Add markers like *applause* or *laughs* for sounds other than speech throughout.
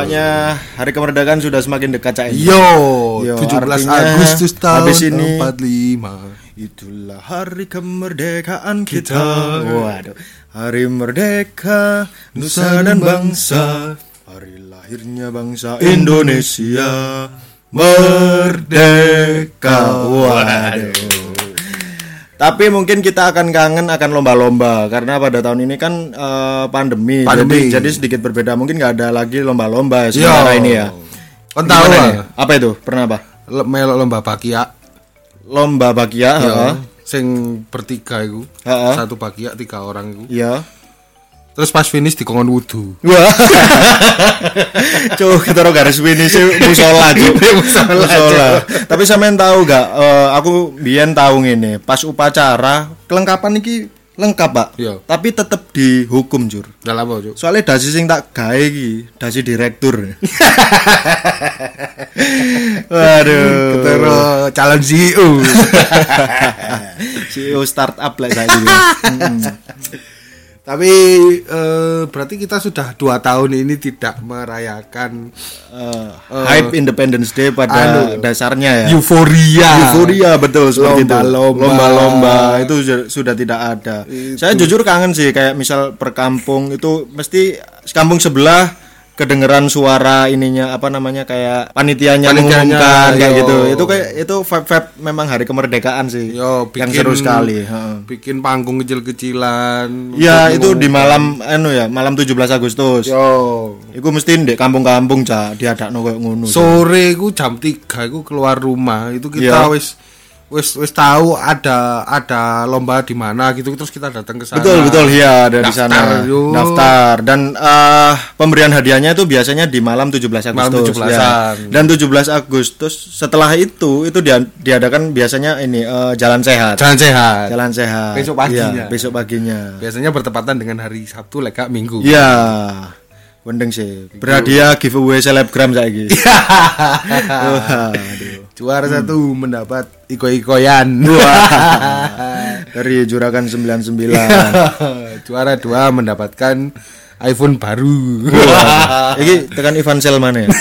Nampaknya hari kemerdekaan sudah semakin dekat cak. Yo, Yo, 17 artinya Agustus tahun habis ini- 45. Itulah hari kemerdekaan kita. Waduh, hari merdeka nusa dan bangsa. Hari lahirnya bangsa Indonesia merdeka. Waduh. Tapi mungkin kita akan kangen akan lomba-lomba karena pada tahun ini kan eh, pandemi, Pandemi. Jadi, jadi sedikit berbeda. Mungkin nggak ada lagi lomba-lomba sementara ini ya. Kan tahu lah. Apa itu? Pernah apa? Melok lomba bakia. Lomba bakia, heeh. sing bertiga. Heeh. Satu bakia tiga orang iku. Iya. Terus pas finish dikongkon wudu. Wah. *laughs* Cuk, kita garis finish *laughs* musola, Cuk. musola. Tapi sampean tahu gak eh, aku biyen tahu ngene, pas upacara kelengkapan iki lengkap, Pak. Iya. Tapi tetep dihukum, Jur. Dalam apa, Cuk? Soalnya dasi sing tak gawe iki, dasi direktur. *laughs* Waduh. Terus calon CEO. CEO startup lah saya juga. Tapi eh, berarti kita sudah dua tahun ini tidak merayakan Eh, hype Independence Day pada anu. dasarnya ya. euforia. Euforia betul seperti itu. Lomba-lomba. Lomba-lomba itu su- sudah tidak ada. Saya jujur kangen sih kayak misal perkampung itu mesti kampung sebelah kedengeran suara ininya apa namanya kayak panitianya, Panitianya, mengumumkan kayak yo. gitu. Itu kayak itu vibe-vibe memang hari kemerdekaan sih. Yo, yang bikin- seru sekali. Bikin panggung kecil-kecilan. Ya itu di malam anu ya, malam 17 Agustus. Yo. Iku mesti di kampung-kampung ca diadakno koyo ngono. Sore ku jam 3 ku keluar rumah itu Iya. kita wis wis wis tahu ada ada lomba di mana gitu terus kita datang ke sana. Betul betul ya dari Daftar, sana yo. daftar dan eh, pemberian hadiahnya itu biasanya di malam 17 Agustus Malam 17-an. ya. Dan 17 Agustus setelah itu itu dia- diadakan biasanya ini eh, jalan sehat. Jalan sehat. Jalan sehat. Besok paginya. Iya, besok paginya. Biasanya bertepatan dengan hari Sabtu lega Minggu. Iya. Wendeng sih. Berhadiah giveaway selebgram saiki. *laughs* Waduh. Juara satu mendapat iko-ikoyan. *laughs* Dari Juragan 99. *laughs* Juara dua mendapatkan iPhone baru. Ini tekan Ivan Sel mana ya?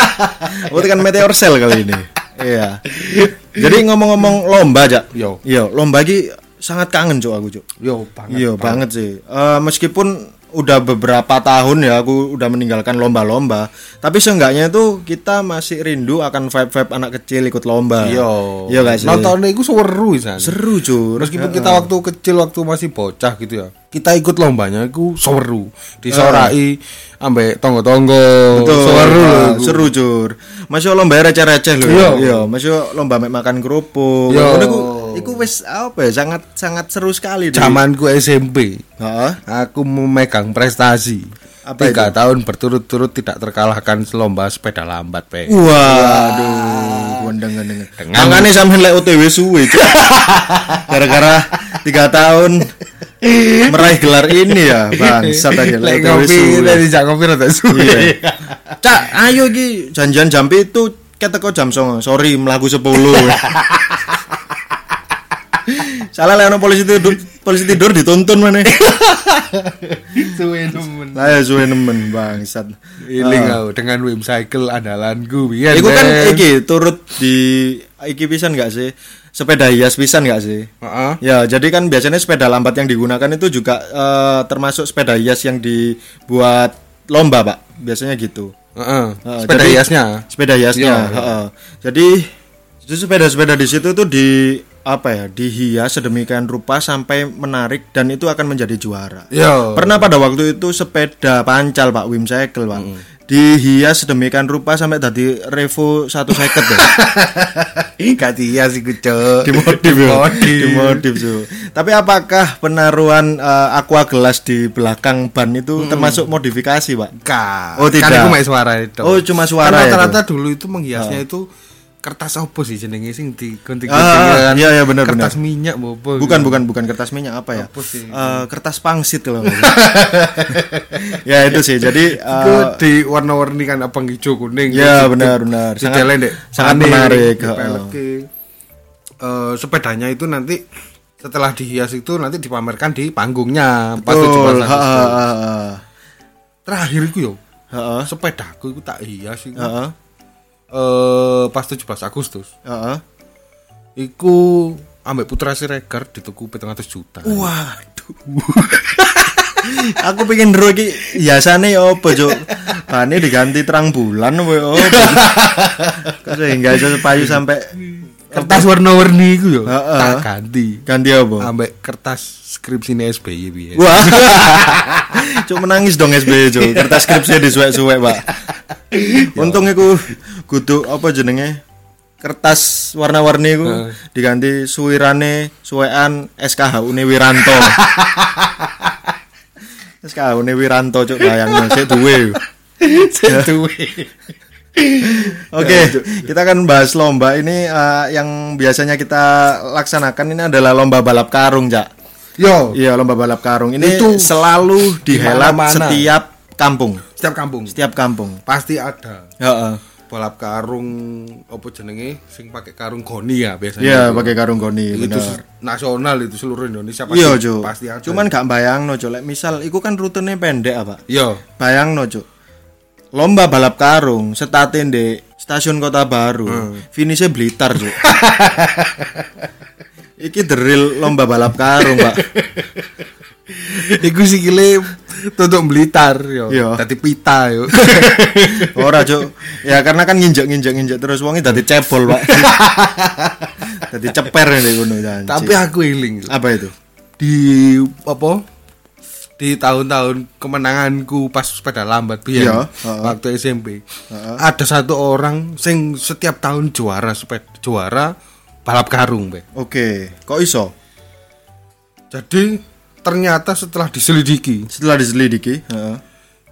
*laughs* oh tekan Meteor Cell kali ini. Iya. Jadi ngomong-ngomong lomba aja. Yo. Iya, lomba iki sangat kangen cuk aku cuk. Yo banget. Iya banget sih. Eh, meskipun udah beberapa tahun ya aku udah meninggalkan lomba-lomba, tapi seenggaknya itu kita masih rindu akan vibe-vibe anak kecil ikut lomba. Yo. Iya gak sih? Nontonnya itu seru. Seru cur. Meskipun kita waktu kecil waktu masih bocah gitu ya. Kita ikut lombanya itu seru. Disorai ambek tonggo-tonggo. Seru iku. seru jur. Masih lomba receh-receh lho. Iya. Iya, masih lomba mek makan kerupuk. Iya. Ngono iku iku wis apa ya sangat sangat seru sekali. Zamanku SMP. Heeh. Aku memegang prestasi. Apa Tiga tahun berturut-turut tidak terkalahkan selomba sepeda lambat, Pe. Waduh, gendeng-gendeng. Dengan- Makanya sampean lek OTW suwe. *laughs* Gara-gara tiga tahun meraih gelar ini ya, *laughs* bangsat aja lek ngopi dari jak ngopi rada suwe. Iya. *laughs* Cak, ayo iki janjian jam itu keteko jam 09.00. Sorry, mlaku 10. *laughs* Salah ono polisi tidur, polisi tidur dituntun mana? Suwe nemen. Lah ya suwe nemen bangsat. Iling kau dengan Wim Cycle andalanku biar. Iku kan iki turut di iki pisan gak sih? Sepeda hias pisan gak sih? Heeh. Ya, jadi kan biasanya sepeda lambat yang digunakan itu juga eh, termasuk sepeda hias yang dibuat lomba, Pak. Biasanya gitu. Heeh. Heeh, Sepeda jadi- hiasnya. Sepeda hiasnya. Iya, iya. heeh. Jadi itu sepeda-sepeda di situ tuh di apa ya? Dihias sedemikian rupa sampai menarik dan itu akan menjadi juara. Yo. Pernah pada waktu itu sepeda pancal Pak Wim Cycle Pak. Dihias sedemikian rupa sampai tadi Revo satu seket ya. *laughs* Gak hias iku, Cuk. dimodif ya. Dimodif. dimodif Su. Tapi apakah penaruhan eh, aqua gelas di belakang ban itu termasuk modifikasi Pak? Ka. Oh, tidak. Kan mek suara itu. Oh, cuma suara Kan itu. rata-rata dulu itu menghiasnya itu kertas apa sih jenenge sing digunting-gunting Ah, kan? iya, iya, benar, Kertas benar. minyak apa? Bukan gitu. bukan bukan kertas minyak apa ya? Apa sih? Eh, kertas pangsit salah. *laughs* ya itu sih. Jadi eh, di warna-warni kan abang hijau kuning. Ya, Terus benar, di- benar. di Sangat- Dek. sangat Aneh, menarik, di. Eh, sepedanya itu nanti setelah dihias itu nanti dipamerkan di panggungnya pas betul. 17 Ha, ha, Agustus. ha, ha. Terakhir itu yo Heeh. Sepedaku iku tak hias iku. Heeh. Eh pas 17 Agustus. Heeh. Iku ambek Putra Siregar dituku 700 juta. Waduh. *laughs* Aku pengen ro iki hiasane ya apa? Bane diganti terang bulan apa ya apa? Kok sehingga iso payu sampai Kertas warna-warni iku yo Heeh. tak ganti. ganti apa? Ambek kertas skripsine SBY piye. Wah. *laughs* Cuk menangis dong SBY, Cuk. Kertas skripsi disuwek-suwek, Pak. *laughs* Untung iku kudu apa jenenge? Kertas warna-warni iku diganti suwirane suwekan SKH Uni Wiranto. *laughs* SKH Uni Wiranto, Cuk, bayangno sik duwe. Duwe. *laughs* Oke, kita akan bahas lomba ini eh, yang biasanya kita laksanakan ini adalah lomba balap karung, Cak. Yo, Iya, lomba balap karung ini Itu selalu dihelat setiap kampung, setiap kampung setiap kampung. pasti ada Heeh. balap karung apa jenenge sing pakai karung goni ya biasanya. Iya, pakai karung goni, itu bener. se- nasional itu seluruh Indonesia pasti Iya, Cuk. pasti ada. Cuman gak bayangno, Cuk. Lek misal iku kan rutenya pendek apa? yo Bayangno, Cuk. Lomba balap karung setatin di stasiun Kota Baru. Finishnya Blitar, Cuk. *laughs* Iki real lomba balap karung, Pak. *laughs* iku sikile tutuk Blitar yo. Iya. Dadi pita yo. *laughs* Ora, Cuk. Ya karena kan nginjek-nginjek-nginjek terus wonge dadi cebol, Pak. dadi ceper nih ngono janji. Tapi aku eling Cuk. apa itu? di apa? Di tahun-tahun kemenanganku pas sepeda lambat biyen Iya, heeh. waktu SMP. Ada satu orang sing setiap tahun juara sepeda juara balap karung, Be. Oke, kok iso? Jadi ternyata setelah diselidiki, Setelah diselidiki, heeh.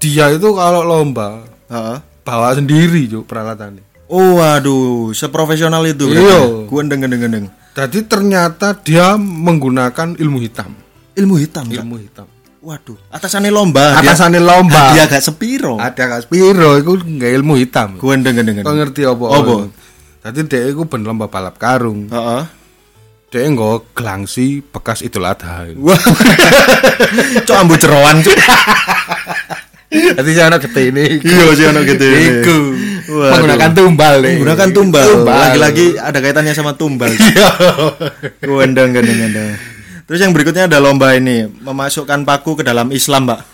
dia itu kalau lomba Heeh. bawa sendiri Cuk, peralatannya. Oh, waduh, seprofesional itu Iya. Gue gendeng-gendeng. Jadi ternyata dia menggunakan ilmu hitam. Ilmu hitam. Ilmu hitam. Waduh, atasannya lomba. Atasannya lomba. Dia agak sepiro. Ada gak spiro itu nggak ilmu hitam. Gue gendeng-gendeng. Kau ngerti apa? Apa? Jadi dia itu ben lomba balap karung. Heeh. Dia nggak gelangsi bekas Idul Adha. Wah. *laughs* Cok ambu Cuk. Jadi *laughs* saya anak gede ini. Iya sih anak gitu. Iku Waduh. menggunakan tumbal nih. Menggunakan tumbal. Tumbal. Lagi-lagi ada kaitannya sama tumbal. *laughs* Iya. Gendeng gendeng gendeng. Terus yang berikutnya ada lomba ini, memasukkan paku ke dalam Islam, Pak.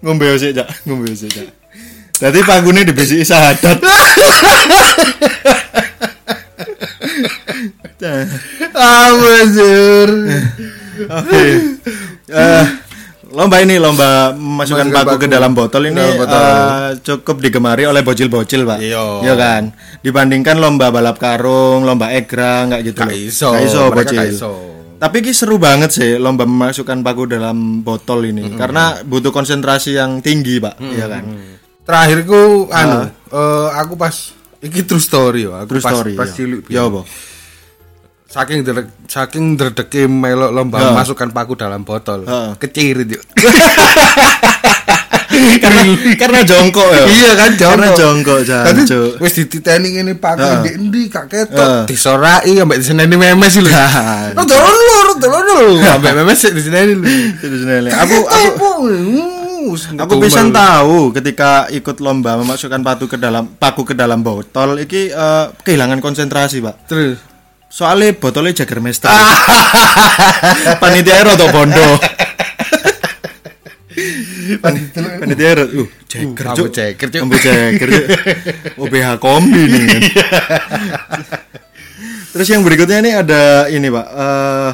ngombe sik, Cak. Ngombe sik, Cak. Dadi pakune dibisiki sahadat. Amazur. Oke. Eh, lomba ini lomba memasukkan Memasukkan paku ke dalam botol ini dalam botol. eh, cukup digemari oleh bocil-bocil, Pak. Iya. Iya kan? Dibandingkan lomba balap karung, lomba egrang nggak gitu. Loh. iso. Nggak iso bocil. iso. Tapi ki seru banget sih lomba memasukkan paku dalam botol ini karena butuh konsentrasi yang tinggi, Pak. Iya kan? Terakhirku anu, eh, aku pas iki true story yo. Aku True pas, story. Pas ya. cilik. Ya apa? Saking dere- saking dredeke melok lomba Ya. masukkan paku dalam botol. Ha. Kecirit yuk. *laughs* karena karena jongkok ya. iya kan Karena jongkok Tadi jancuk. wis dititeni ngene paku Ha. ndi endi gak Ha. ketok disorai ambek diseneni memes lho. Ha. Oh, turun lur, turun lur. Ambek memes diseneni lho. *laughs* Itu sebenarnya. Aku aku Hmm, Aku bisa tahu ketika ikut lomba memasukkan paku ke dalam paku ke dalam botol iki eh, kehilangan konsentrasi, Pak. terus Soalnya botolnya Jagermeister. *laughs* Panitia rada bondo. Pan- *laughs* Panitia rada uh Jager, Ambu Cuk. Jager, Cuk. Ambu Jager, Cuk. OBH *laughs* kombi nih. kan. Terus yang berikutnya ini ada ini, Pak. Eh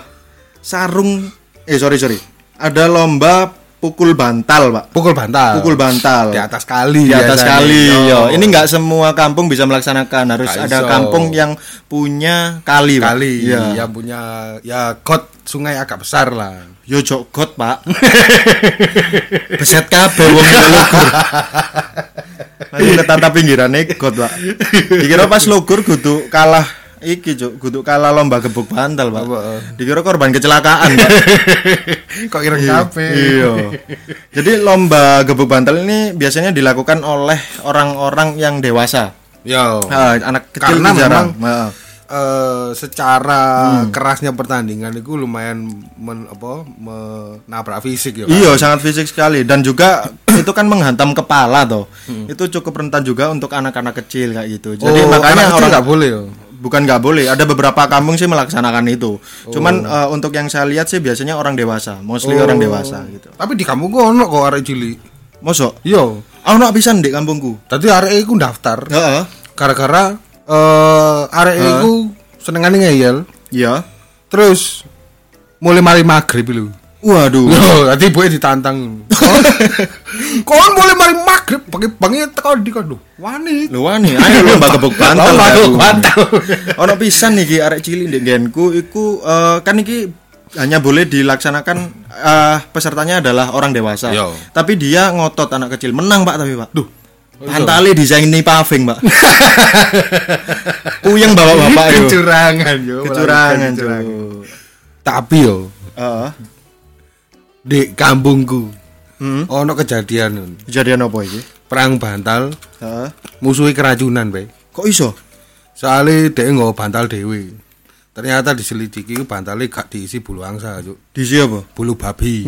sarung eh sorry sorry. Ada lomba pukul bantal, Pak. pukul bantal. Pukul bantal. di atas kali di atas kali Yo. yo. Ini nggak semua kampung bisa melaksanakan, harus Nggak ada kampung yang punya kali, Pak. kali Iya. yang punya ya got sungai agak besar lah. Yo jogot, Pak. *laughs* Beset kabeh wong *laughs* lugur. Aku ketata pinggirane got, Pak. Dikira pas lugur kudu kalah iki, Cuk, kudu kalah lomba gebuk bantal, Pak. Dikira korban kecelakaan, Pak. *laughs* Kok ireng kabeh. Iya. Jadi lomba gebuk bantal ini biasanya dilakukan oleh orang-orang yang dewasa. Yo. Ah, anak kecil Karena jarang. memang- eh, secara kerasnya pertandingan itu lumayan men, apa menabrak fisik ya. Kan? Iya, sangat fisik sekali dan juga *coughs* itu kan menghantam kepala toh. Itu cukup rentan juga untuk anak-anak kecil kayak gitu. Jadi Oh, makanya orang nggak boleh ya. Bukan nggak boleh, ada beberapa kampung sih melaksanakan itu. Cuman eh, untuk yang saya lihat sih biasanya orang dewasa, mostly orang dewasa gitu. Tapi di kampungku ono kok arek cilik. Mosok? Yo, Ono pisan di kampungku. tadi arek iku daftar Heeh. gara-gara eh arek iku senengane ngeyel. Iya. Terus mulai mari maghrib lu. Waduh. Loh, tadi boy ditantang. Kon, kon mulai mari maghrib pakai bangi teko di kon lho. Wani. Lu wani, ayo lomba gebuk bantal. Lomba gebuk bantal. *laughs* Ono pisan nih arek cilik di genku iku eh, kan iki hanya boleh dilaksanakan eh, pesertanya adalah orang dewasa. Yo. Tapi dia ngotot anak kecil menang Pak tapi Pak. Duh. Pantale desain ini paving, Pak. *laughs* Puyeng bawa bapak yo. Kecurangan yo. Kecurangan, Kecurangan. Tapi yo Heeh. Di kampungku Hmm. ono kejadian Kejadian apa iki? perang bantal Heeh. musuhi keracunan be Kok iso? soalnya dia nggak bantal dewi ternyata diselidiki ku bantalnya gak diisi bulu angsa Cuk. Di apa? bulu babi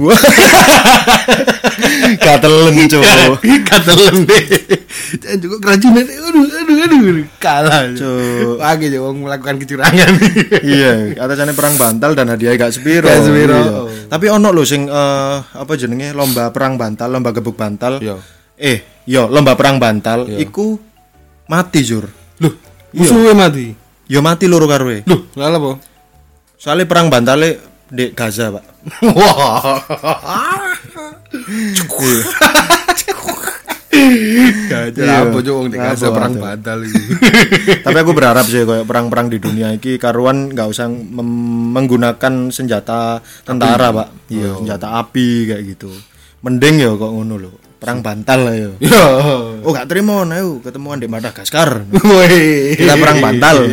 Gatelen, Cuk. katelem deh dan juga keracunan aduh aduh aduh kalah Cuk. lagi ya wong melakukan kecurangan iya, atasane perang bantal dan hadiah gak sepiro. Gak sepiro. Iya. Tapi ono lho sing eh, apa jenenge lomba perang bantal, lomba gebuk bantal. Iya. Eh, yo lomba perang bantal iku mati jur. loh musuhnya mati Yo mati loro karoe. loh lalu apa Soalnya perang bantale di Gaza, Pak. wah Gajah Iya. apa cuk wong di Gaza perang bantal iki. *laughs* Tapi aku berharap sih kayak perang-perang di dunia iki karuan nggak usah menggunakan senjata tentara, Pak. Iya, senjata api kayak gitu. Mending ya kok ngono lho. Perang bantal lah yo. Yo. Oh gak terima nah yuk, ketemuan di Madagaskar. Kita perang bantal.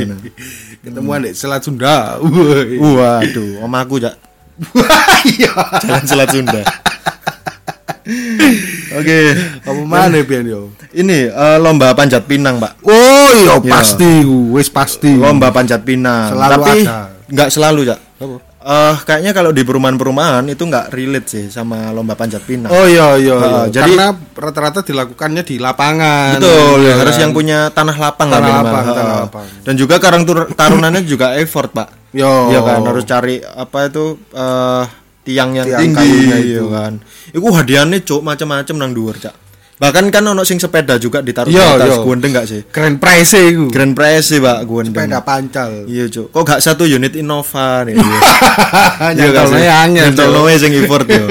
Ketemuan di Selat Sunda. Waduh, om aku jak Iya. jalan Selat Sunda. Oke, Apa mana pian yo? ini eh, lomba panjat pinang, Pak. Oh iya Iya. pasti, wis pasti. Lomba panjat pinang. Selalu Tapi nggak selalu, Jak. Apa? Eh, kayaknya kalau di perumahan-perumahan itu nggak relate sih sama lomba panjat pinang. Oh iya iya. Nah, iya. jadi- karena rata-rata dilakukannya di lapangan. Betul, Iya harus kan? yang punya tanah lapang Tanah lah lapang, tanah lapang. Dan juga karang tarunannya juga effort, Pak. Yo. Iya kan harus cari apa itu eh, tiang yang tinggi iya itu. kan. Iku hadiahnya cuk macam-macam nang dhuwur, Cak. Bahkan kan ono sing sepeda juga ditaruh Iya, di atas iya. guandeng gak sih? Grand prize iku. Grand prize sih, Pak, guandeng. Sepeda pancal. Iya, Cuk. Kok gak satu unit Innova nih? *laughs* Iya, Nyantolnya angel. Nyantolnya sing effort yo.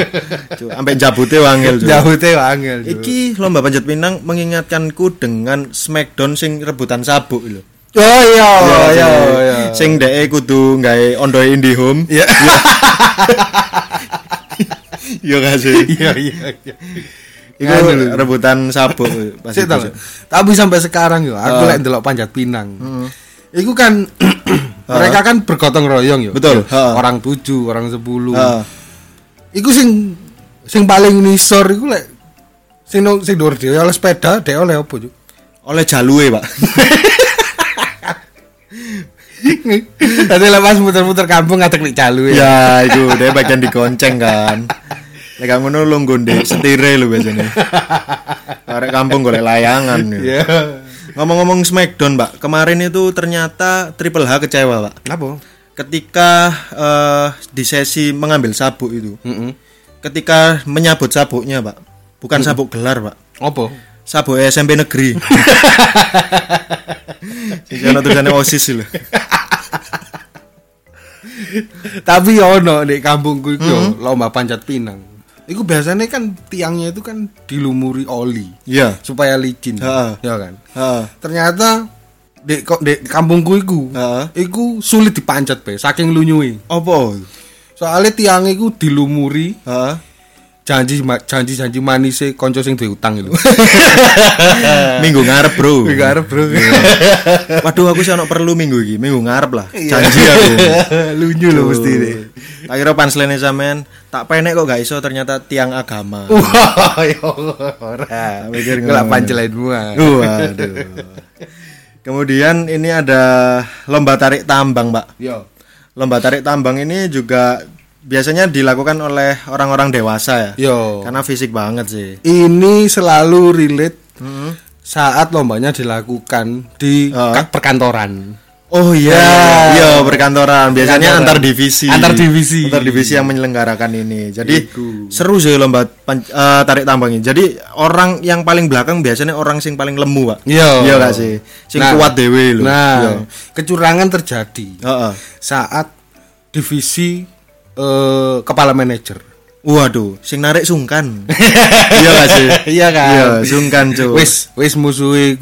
Cuk, sampai jabute wangel, Cuk. Jauh teh angel. Cuk. Iki lomba panjat pinang mengingatkanku dengan Smackdown sing rebutan sabuk lho. Oh iya iya iya. Sing dhek kudu gawe ondoe IndiHome. Iya. Iya gak sih? Iya iya iya. Iku rebutan sabuk *laughs* pas Sik itu, tau. Cuk. Tapi sampai sekarang yo aku lek ndelok panjat pinang. Iku kan *clears throat* mereka kan bergotong royong yo. Betul, Yo, ha. Orang tujuh, orang sepuluh. Ah, Iku sing sing paling nisor iku lek sing no, sing dhuwur dhewe oleh sepeda, dhewe oleh opo, Cuk? oleh jalue, Pak. *laughs* Tadi lepas muter-muter kampung ngadek nek jalu ya, itu dia bagian digonceng kan. *laughs* Lek ngono lu nggonde setire lu biasanya. *laughs* Arek kampung golek layangan. ya. Iya. Ngomong-ngomong Smackdown, Pak. Kemarin itu ternyata Triple H kecewa, Pak. Kenapa? Ketika eh, di sesi mengambil sabuk itu. Heeh. Ketika menyabut sabuknya, Pak. Bukan sabuk gelar, Pak. Apa? Sabuk SMP negeri. *laughs* Sing ana tulisannya OSIS lho. Tapi ono di kampungku itu lomba panjat pinang. Iku biasanya kan tiangnya itu kan dilumuri oli Iya. supaya licin. Heeh. Ya kan. Heeh. Ternyata di di kampungku iku, Heeh. iku sulit dipanjat be, saking lunyui. Apa? Soalnya tiangnya iku dilumuri Heeh. janji janji janji manis konco sing utang itu. *laughs* Minggu ngarep, Bro. Minggu ngarep, Bro. Waduh, aku sih ono perlu minggu iki. Minggu ngarep lah. Iya. Janji aku. *laughs* Lunyu lho mesti deh. Tak kira punchline sampean, tak penek kok gak iso ternyata tiang agama. *laughs* Wah, ya ora. Mikir Gelap ngono. pancelainmu. ah. Waduh. Kemudian ini ada lomba tarik tambang, Mbak. Yo. Lomba tarik tambang ini juga biasanya dilakukan oleh orang-orang dewasa ya. Yo. Karena fisik banget sih. Ini selalu relate saat lombanya dilakukan di ka- perkantoran. Oh iya, iya perkantoran. Biasanya Perkantoran. antar divisi. Antar divisi. Antar divisi yang menyelenggarakan ini. Jadi Iku. seru sih lomba eh, tarik tambang ini. Jadi orang yang paling belakang biasanya orang sing paling lemu, Pak. Iya. Iya gak sih? Sing Nah, kuat dewe lho. Nah, Iya. kecurangan terjadi Heeh. saat divisi eh, kepala manajer. Waduh, sing narik sungkan. *laughs* iya gak sih? Iya kan? Iya, sungkan, Cuk. Wis wis musuhe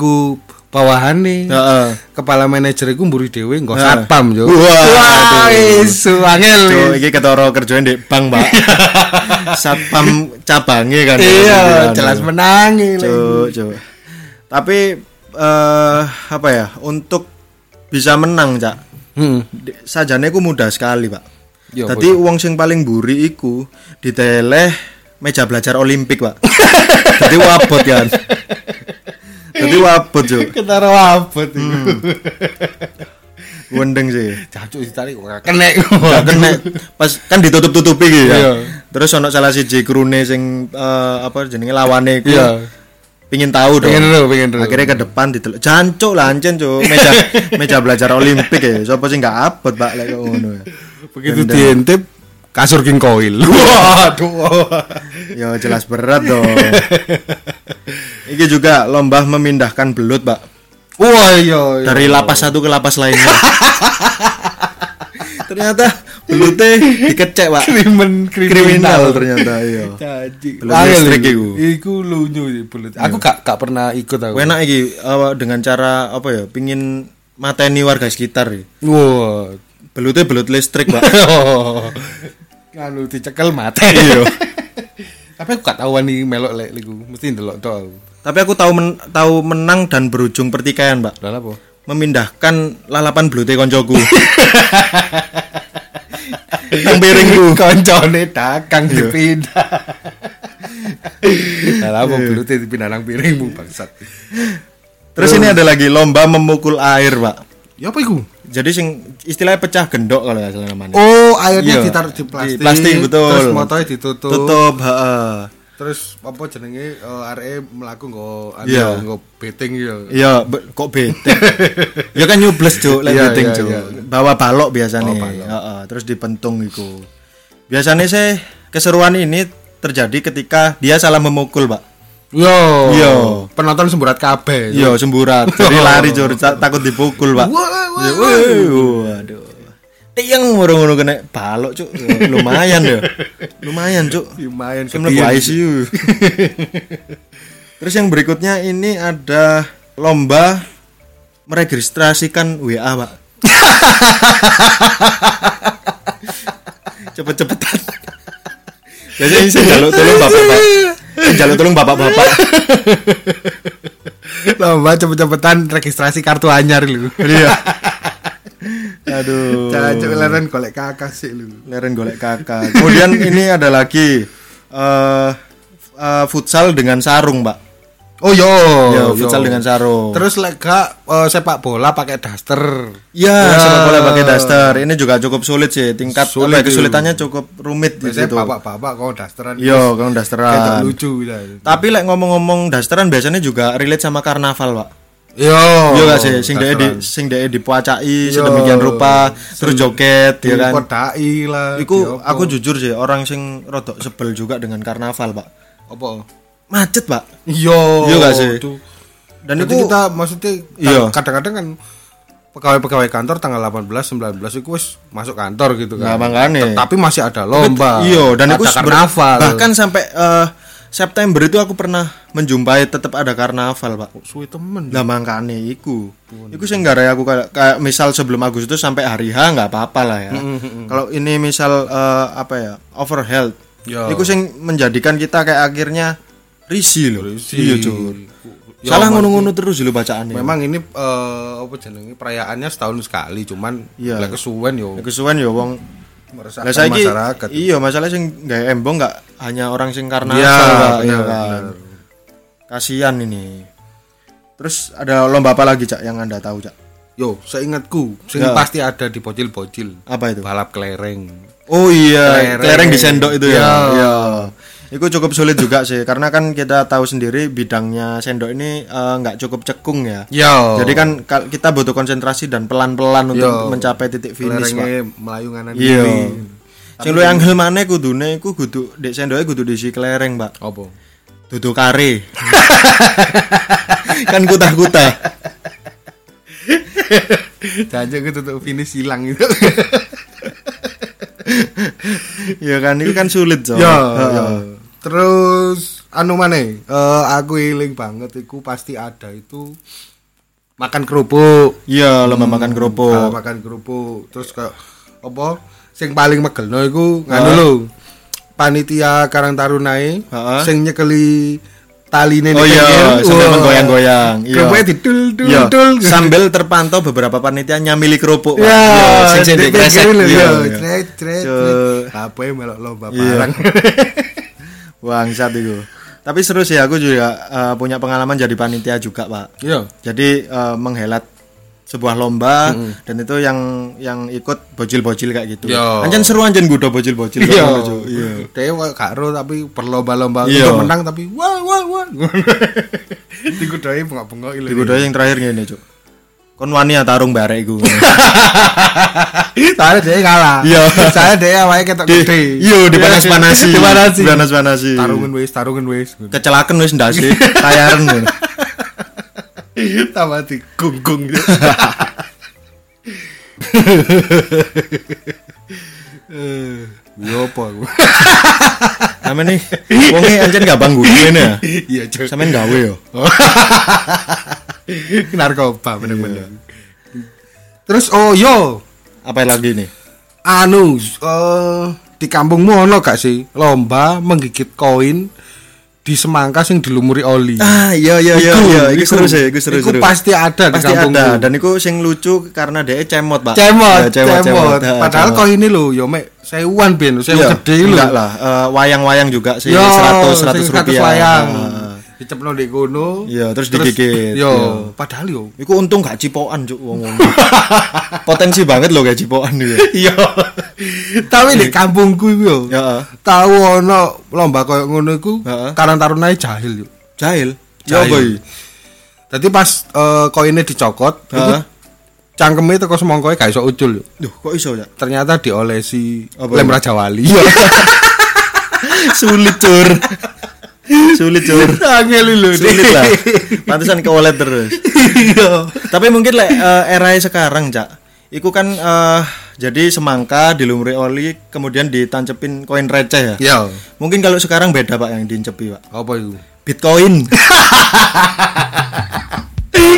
iku bawahane. Heeh. Kepala manajer iku mburi dhewe nggo Nah. satpam yo. Wah, wis angel. Cuk, iki ketara kerjane di bank, Pak. *laughs* Satpam cabangnya kan. Iya, Iya, jelas iya. menangi. Cuk, cuk. Tapi eh apa ya? Untuk bisa menang, Cak. Hmm. Sajane ku mudah sekali, Pak. Iya, Tadi uang sing paling buri iku diteleh meja belajar Olimpik, Pak. *laughs* Jadi wabot kan. Jadi wabot, Cuk. Ketara abot iku. Hmm. Wendeng sih. Cacuk ditarik kok kena. *laughs* Gak kena pas kan ditutup-tutupi gitu Iya. ya. Terus ono salah siji krune sing eh, apa jenenge lawane iku. Iya. Pingin tahu dong. Dulu. Akhirnya ke depan didelok. Jancuk lancen cuk. Meja *laughs* meja belajar Olimpik ya. Sopo sing gak abot Pak lek kok ngono ya. Begitu diintip kasur king koil. Waduh. Ya jelas berat dong. Iki juga lomba memindahkan belut, Pak. Wah iya. iya. Dari lapas satu ke lapas lainnya. *laughs* ternyata belutnya dikecek, Pak. krimen Kriminal ternyata, iya. Belut listrik iku. iku. Lunyu belut. Aku gak gak pernah ikut aku. Enak iki apa, dengan cara apa ya? Pingin mateni warga sekitar ya. Wah. Belutnya belut listrik, Pak. *laughs* Kalau dicekel mati. *laughs* Iya. Tapi aku gak tahuan nih melok lek iku. Mesti ndelok aku. Tapi aku tahu men- tahu menang dan berujung pertikaian, Pak. Lah apa? Memindahkan lalapan belute koncoku. *laughs* Nang piringku. *laughs* Koncone dagang dipindah. Lah apa belute dipindah nang piringmu bangsat. Terus ini ada lagi lomba memukul air, Pak. Ya apa iku? Jadi sing istilahnya pecah gendok kalau nggak salah namanya. Oh, airnya Iya, ditaruh di di plastik. plastik, betul. Terus motornya ditutup. Tutup, heeh. Terus apa jenenge uh, areke mlaku nggo anu Iya. nggo betting ya. Iya, kok bete. ya kan nyubles, Cuk, lek Iya, beting, iya, Cuk. Bawa balok biasanya. Bawa balok. Heeh, terus dipentung iku. Biasanya sih keseruan ini terjadi ketika dia salah memukul, Pak. Yo. Yo. Penonton semburat kabeh. Iya, semburat. Jadi lari, ta- takut dipukul, Pak. Wah, wah, wah, Waduh. Tiang ngono-ngono kena balok, Cuk. Ya, Lumayan ya. Lumayan, Cuk. Lumayan Saya mlebu ICU. *laughs* Terus yang berikutnya ini ada lomba meregistrasikan WA, Pak. *laughs* Cepet-cepetan. Biasanya ini saya jaluk tolong bapak-bapak. Saya jaluk tolong bapak-bapak. *laughs* Lomba cepet-cepetan registrasi kartu anyar lu. Iya. *laughs* Aduh. Cacuk leren golek kakak sih lu. Leren golek kakak. Kemudian ini ada lagi eh eh, futsal dengan sarung, Pak. Oh yo. Ya, futsal dengan sarung. Terus lek gak eh, sepak bola pakai daster. Ya, Ya. sepak bola pakai daster. Ini juga cukup sulit sih. Tingkat Sulit apa ya, itu. kesulitannya cukup rumit di Biasanya situ. bapak-bapak kau dasteran. Yo, Kayak dasteran. lucu ya. Tapi lek ngomong-ngomong dasteran biasanya juga relate sama karnaval, Pak. Yo. Yo gak sih, sing dhek di sing dhek dipuacai sedemikian rupa, terus joget ya kan. Kodai lah. Iku apa. aku jujur sih orang sing rodok sebel juga dengan karnaval, Pak. apa? Macet, Pak. Yo. Iya gak sih? Aduh. Dan itu kita maksudnya Iya. kadang-kadang kan pegawai-pegawai kantor tanggal 18 19 itu wis masuk kantor gitu Nah, kan. makanya. Tapi masih ada lomba. Iya, dan itu karnaval. Bahkan sampai eh, September itu aku pernah menjumpai tetap ada karnaval, Pak. suwe temen. Lah makane iku. Iku sing gara aku kayak, kayak misal sebelum Agustus sampai hari H nggak apa-apa lah ya. Kalau ini misal eh, apa ya? over health. Ya. Iku sing menjadikan kita kayak akhirnya risih loh. Risih. Iya, Cur. Ya, Salah ngono-ngono terus lho bacaannya. Memang ini eh, apa jenenge perayaannya setahun sekali, cuman Iya. lek kesuwen yo Ya, kesuwen ya wong meresahkan saiki masyarakat. iya masalah sing gawe embong nggak hanya orang sing Iya, Pak, bener, iya kan. bener. Kasihan ini. Terus ada lomba apa lagi, Cak, yang Anda tahu, Cak? Yo, seingatku, sing Ya. pasti ada di bocil-bocil. Apa itu? Balap kelereng. Oh iya, Kelereng. kelereng di sendok itu ya. Ya. Iya. Itu cukup sulit juga sih, karena kan kita tahu sendiri bidangnya sendok ini eh, nggak cukup cekung ya. Yo. Jadi kan kita butuh konsentrasi dan pelan-pelan untuk Yo. mencapai titik finish, Pak. kelerengnya melayu nganan Iya. Sing lu angel maneh kudune iku kudu dek sendoke kudu diisi kelereng, Pak. Apa? Dudu kare. *laughs* kan kutah-kutah. Jangan ke tutup finish hilang itu. *laughs* Ya kan itu kan sulit, so. Ya, ya. Terus anu maneh, eh, aku iling banget iku pasti ada itu makan kerupuk. Iya, lomba makan Kalau kerupuk. makan kerupuk terus kayak apa sing paling megelno iku nganu lho. Panitia Karang Tarunae Heeh. sing nyekeli taline Oh iya, sambil Wah. menggoyang-goyang. Iya. Kerupuknya didul dul Iya, dul. sambil terpantau beberapa panitia nyamili kerupuk. Pak. Ya, Iya, sing sing di dikresek. Iya, ya. iya. Cuk. cret. Apa melok lomba Iya. barang. *laughs* Bangsat itu. Tapi seru sih aku juga eh, punya pengalaman jadi panitia juga, Pak. Iya. Jadi eh, menghelat sebuah lomba dan itu yang yang ikut bocil-bocil kayak gitu. Yo. Anjen seru anjen gudo bocil-bocil. Iya. Cuk. Iya. *laughs* Ero tapi berlomba-lomba Iya. untuk menang tapi wah wah wah. *laughs* Dikudohi bengok-bengok ile. Digudo yang terakhir ngene, Cuk. Kon wani ya tarung barek iku. *laughs* Soalnya dia kalah. Iya. Saya dia awalnya ketok Di- gede. Iya, dipanas-panasi. Dipanasi. Dipanas-panasi. Tarungan wis, tarungan wis. Kecelakaan wis ndase, *laughs* tayaran. ngono. *laughs* Tambah digunggung gitu. Eh, yo apa aku? Sampe nih wonge anjen gampang gudo ngene ya. Iya, Cuk. Sampeyan gawe yo. *laughs* Narkoba bener-bener. Terus oh yo, Apa lagi nih? anu eh di kampungmu ono gak sih lomba menggigit koin di semangka sing dilumuri oli. Ah, iya iya iya iya, iku seru sih, iku seru iku seru. pasti ada Pasti di kampungku. ada dan iku sing lucu karena dia cemot, Pak. Cemot, Ya, cemot, Padahal cemot. koin ini lho, yo mek sewuan ben, sewu Iya, gede lho. Enggak lah, eh, wayang-wayang juga sih Yo, 100 100 sing rupiah. wayang. Ha. Dicepno di kono. Iya, terus digigit. Yo, Iya. padahal yo. Iku untung gak cipokan cuk wong wong. *laughs* Potensi banget loh kayak cipokan gitu. Iya. Tapi di kampungku iku yo. Ya, Tahu ono lomba koyo ngono iku, Heeh. karang tarunane jahil yo. jahil. Jahil. boy. Dadi pas eh, koinnya dicokot, Heeh. cangkeme teko semongkoe gak iso ucul yo. Duh, kok iso ya? Ternyata diolesi lem? Raja Wali. *laughs* *laughs* Sulit cur. Sulit cur. Angel lho. Sulit lah. Pantesan ke wallet terus. Iya. Tapi mungkin lek eh, era sekarang, Cak. Iku kan eh, jadi semangka dilumuri oli kemudian ditancepin koin receh ya. Yo. Mungkin kalau sekarang beda Pak yang diincepi, Pak. Apa itu? Bitcoin. *laughs*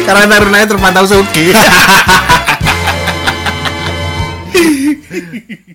Karena tarunanya terpantau suki. *laughs*